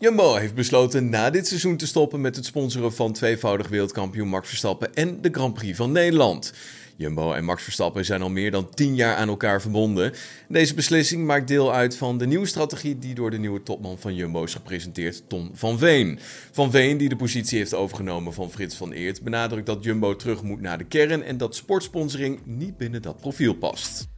Jumbo heeft besloten na dit seizoen te stoppen met het sponsoren van tweevoudig wereldkampioen Max Verstappen en de Grand Prix van Nederland. Jumbo en Max Verstappen zijn al meer dan 10 jaar aan elkaar verbonden. Deze beslissing maakt deel uit van de nieuwe strategie die door de nieuwe topman van Jumbo is gepresenteerd, Tom van Veen. Van Veen, die de positie heeft overgenomen van Frits van Eert, benadrukt dat Jumbo terug moet naar de kern en dat sportsponsoring niet binnen dat profiel past.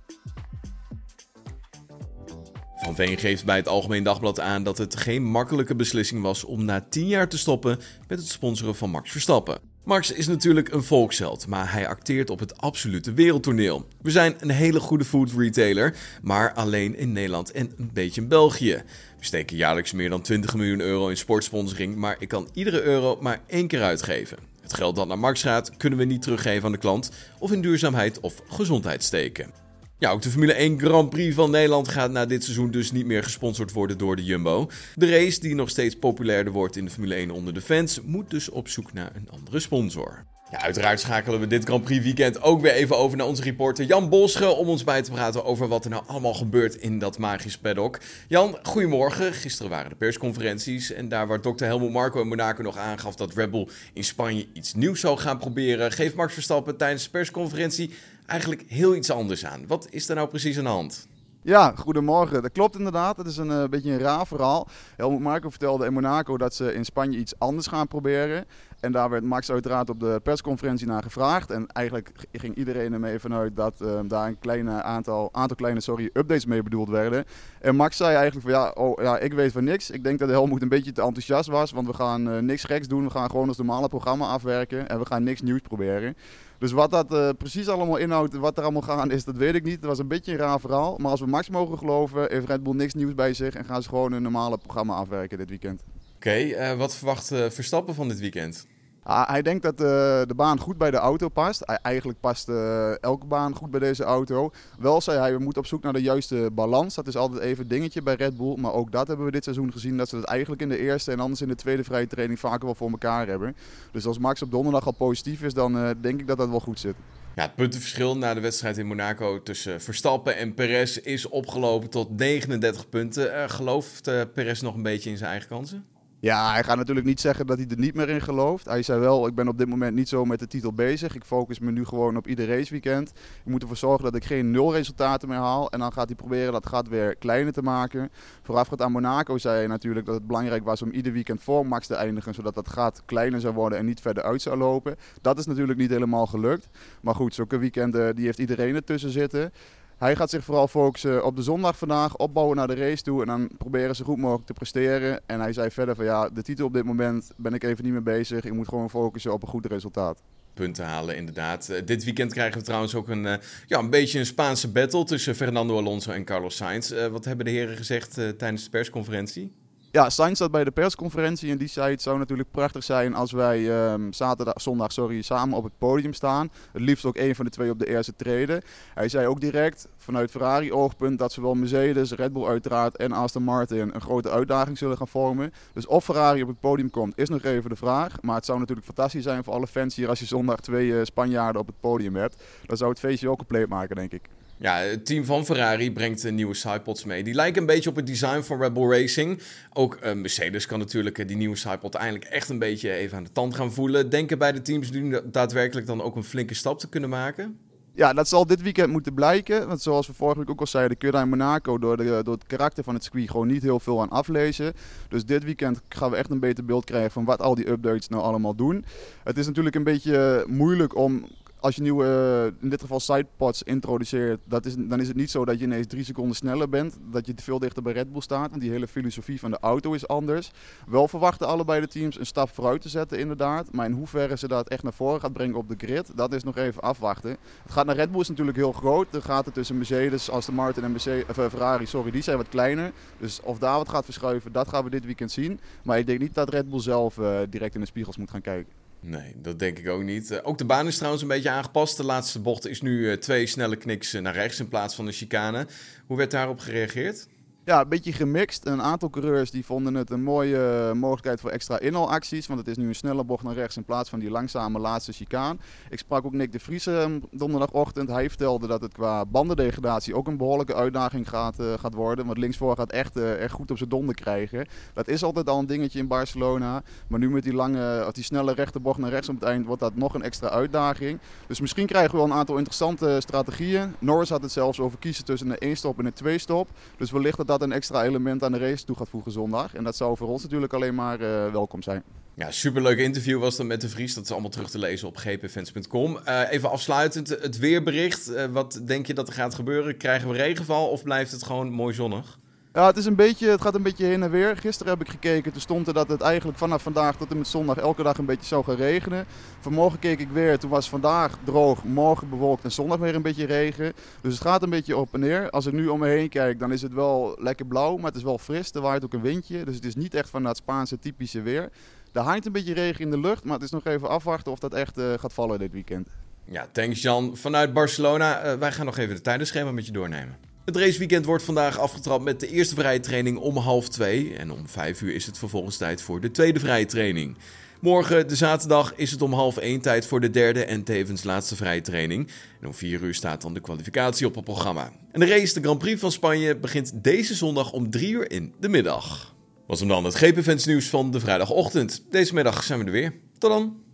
Van Veen geeft bij het Algemeen Dagblad aan dat het geen makkelijke beslissing was om na 10 jaar te stoppen met het sponsoren van Max Verstappen. Max is natuurlijk een volksheld, maar hij acteert op het absolute wereldtoneel. We zijn een hele goede food retailer, maar alleen in Nederland en een beetje in België. We steken jaarlijks meer dan 20 miljoen euro in sportsponsoring, maar ik kan iedere euro maar één keer uitgeven. Het geld dat naar Max gaat, kunnen we niet teruggeven aan de klant of in duurzaamheid of gezondheid steken. Ja, ook de Formule 1 Grand Prix van Nederland gaat na dit seizoen dus niet meer gesponsord worden door de Jumbo. De race, die nog steeds populairder wordt in de Formule 1 onder de fans, moet dus op zoek naar een andere sponsor. Ja, uiteraard schakelen we dit Grand Prix weekend ook weer even over naar onze reporter Jan Bosche om ons bij te praten over wat er nou allemaal gebeurt in dat magisch paddock. Jan, goedemorgen. Gisteren waren de persconferenties en daar waar dokter Helmut Marco in Monaco nog aangaf dat Red Bull in Spanje iets nieuws zou gaan proberen, geeft Max Verstappen tijdens de persconferentie eigenlijk heel iets anders aan. Wat is er nou precies aan de hand? Ja, goedemorgen. Dat klopt inderdaad. Het is een uh, beetje een raar verhaal. Helmut Marco vertelde in Monaco dat ze in Spanje iets anders gaan proberen. En daar werd Max uiteraard op de persconferentie naar gevraagd. En eigenlijk ging iedereen ermee vanuit dat uh, daar een kleine aantal, aantal kleine sorry, updates mee bedoeld werden. En Max zei eigenlijk van ja, oh, ja, ik weet van niks. Ik denk dat Helmut een beetje te enthousiast was. Want we gaan uh, niks geks doen. We gaan gewoon ons normale programma afwerken. En we gaan niks nieuws proberen. Dus wat dat uh, precies allemaal inhoudt, wat er allemaal gaan is, dat weet ik niet. Het was een beetje een raar verhaal. Maar als we Max mogen geloven, heeft Red Bull niks nieuws bij zich en gaan ze gewoon een normale programma afwerken dit weekend. Oké, okay, uh, wat verwacht uh, Verstappen van dit weekend? Ah, hij denkt dat uh, de baan goed bij de auto past. Eigenlijk past uh, elke baan goed bij deze auto. Wel zei hij, we moeten op zoek naar de juiste balans. Dat is altijd even een dingetje bij Red Bull. Maar ook dat hebben we dit seizoen gezien. Dat ze dat eigenlijk in de eerste en anders in de tweede vrije training vaker wel voor elkaar hebben. Dus als Max op donderdag al positief is, dan uh, denk ik dat dat wel goed zit. Ja, het puntenverschil na de wedstrijd in Monaco tussen Verstappen en Perez is opgelopen tot 39 punten. gelooft Perez nog een beetje in zijn eigen kansen? Ja, hij gaat natuurlijk niet zeggen dat hij er niet meer in gelooft. Hij zei wel, ik ben op dit moment niet zo met de titel bezig. Ik focus me nu gewoon op ieder raceweekend. Ik moet ervoor zorgen dat ik geen nul resultaten meer haal. En dan gaat hij proberen dat gat weer kleiner te maken. Voorafgaand aan Monaco zei hij natuurlijk dat het belangrijk was om ieder weekend voor Max te eindigen. Zodat dat gat kleiner zou worden en niet verder uit zou lopen. Dat is natuurlijk niet helemaal gelukt. Maar goed, zulke weekenden die heeft iedereen ertussen zitten. Hij gaat zich vooral focussen op de zondag vandaag, opbouwen naar de race toe en dan proberen ze goed mogelijk te presteren. En hij zei verder van ja, de titel op dit moment ben ik even niet meer bezig. Ik moet gewoon focussen op een goed resultaat punten halen, inderdaad. Uh, dit weekend krijgen we trouwens ook een, uh, ja, een beetje een Spaanse battle tussen Fernando Alonso en Carlos Sainz. Uh, wat hebben de heren gezegd tijdens de persconferentie? Ja, Sainz zat bij de persconferentie en die zei het zou natuurlijk prachtig zijn als wij um, zaterdag, zondag sorry, samen op het podium staan. Het liefst ook één van de twee op de eerste treden. Hij zei ook direct vanuit Ferrari oogpunt dat zowel Mercedes, Red Bull uiteraard en Aston Martin een grote uitdaging zullen gaan vormen. Dus of Ferrari op het podium komt is nog even de vraag. Maar het zou natuurlijk fantastisch zijn voor alle fans hier als je zondag twee uh, Spanjaarden op het podium hebt. Dan zou het feestje ook compleet maken denk ik. Ja, het team van Ferrari brengt nieuwe sidepods mee. Die lijken een beetje op het design van Red Bull Racing. Ook uh, Mercedes kan natuurlijk uh, die nieuwe sidepod eindelijk echt een beetje even aan de tand gaan voelen. Denken bij de teams nu daadwerkelijk dan ook een flinke stap te kunnen maken? Ja, dat zal dit weekend moeten blijken. Want zoals we vorige week ook al zeiden, kun je daar in Monaco door, de, door het karakter van het circuit gewoon niet heel veel aan aflezen. Dus dit weekend gaan we echt een beter beeld krijgen van wat al die updates nou allemaal doen. Het is natuurlijk een beetje moeilijk om als je nieuwe, eh, in dit geval sidepods introduceert, dat is, dan is het niet zo dat je ineens drie seconden sneller bent. Dat je veel dichter bij Red Bull staat. Want die hele filosofie van de auto is anders. Wel verwachten allebei de teams een stap vooruit te zetten, inderdaad. Maar in hoeverre ze dat echt naar voren gaat brengen op de grid, dat is nog even afwachten. Het gaat naar Red Bull is natuurlijk heel groot. Gaat het tussen Mercedes, Aston Martin en uh, Ferrari, sorry, die zijn wat kleiner. Dus of daar wat gaat verschuiven, dat gaan we dit weekend zien. Maar ik denk niet dat Red Bull zelf uh, direct in de spiegels moet gaan kijken. Nee, dat denk ik ook niet. Uh, ook de baan is trouwens een beetje aangepast. De laatste bocht is nu uh, twee snelle kniks naar rechts in plaats van de chicane. Hoe werd daarop gereageerd? Ja, een beetje gemixt. Een aantal coureurs die vonden het een mooie eh, mogelijkheid voor extra inhaalacties. Want het is nu een snelle bocht naar rechts in plaats van die langzame laatste chicaan. Ik sprak ook Nick de Vries eh, donderdagochtend. Hij vertelde dat het qua bandendegradatie ook een behoorlijke uitdaging gaat, uh, gaat worden. Want linksvoor gaat echt, echt goed op zijn donder krijgen. Dat is altijd al een dingetje in Barcelona. Maar nu met die, lange, of die snelle rechte bocht naar rechts op het eind wordt dat nog een extra uitdaging. Dus misschien krijgen we wel een aantal interessante strategieën. Norris had het zelfs over kiezen tussen een 1 stop en een 2 stop. Dus wellicht dat dat een extra element aan de race toe gaat voegen zondag. En dat zou voor ons natuurlijk alleen maar uh, welkom zijn. Ja, superleuk interview was dat met de Vries. Dat is allemaal terug te lezen op gpfans.com. Eh, even afsluitend, het weerbericht. Uh, wat denk je dat er gaat gebeuren? Krijgen we regenval of blijft het gewoon mooi zonnig? Ja, het, is een beetje, het gaat een beetje heen en weer. Gisteren heb ik gekeken, toen stond er dat het eigenlijk vanaf vandaag tot en met zondag elke dag een beetje zou gaan regenen. Vanmorgen keek ik weer, toen was vandaag droog, morgen bewolkt en zondag weer een beetje regen. Dus het gaat een beetje op en neer. Als ik nu om me heen kijk, dan is het wel lekker blauw, maar het is wel fris. Er waait ook een windje, dus het is niet echt van dat Spaanse typische weer. Er hangt een beetje regen in de lucht, maar het is nog even afwachten of dat echt uh, gaat vallen dit weekend. Ja, thanks Jan. Vanuit Barcelona, uh, wij gaan nog even de tijdenschema met je doornemen. Het raceweekend wordt vandaag afgetrapt met de eerste vrije training om half twee. En om vijf uur is het vervolgens tijd voor de tweede vrije training. Morgen, de zaterdag, is het om half één tijd voor de derde en tevens laatste vrije training. En om vier uur staat dan de kwalificatie op het programma. En de race, de Grand Prix van Spanje, begint deze zondag om drie uur in de middag. Was hem dan het GP-fans nieuws van de vrijdagochtend. Deze middag zijn we er weer. Tot dan!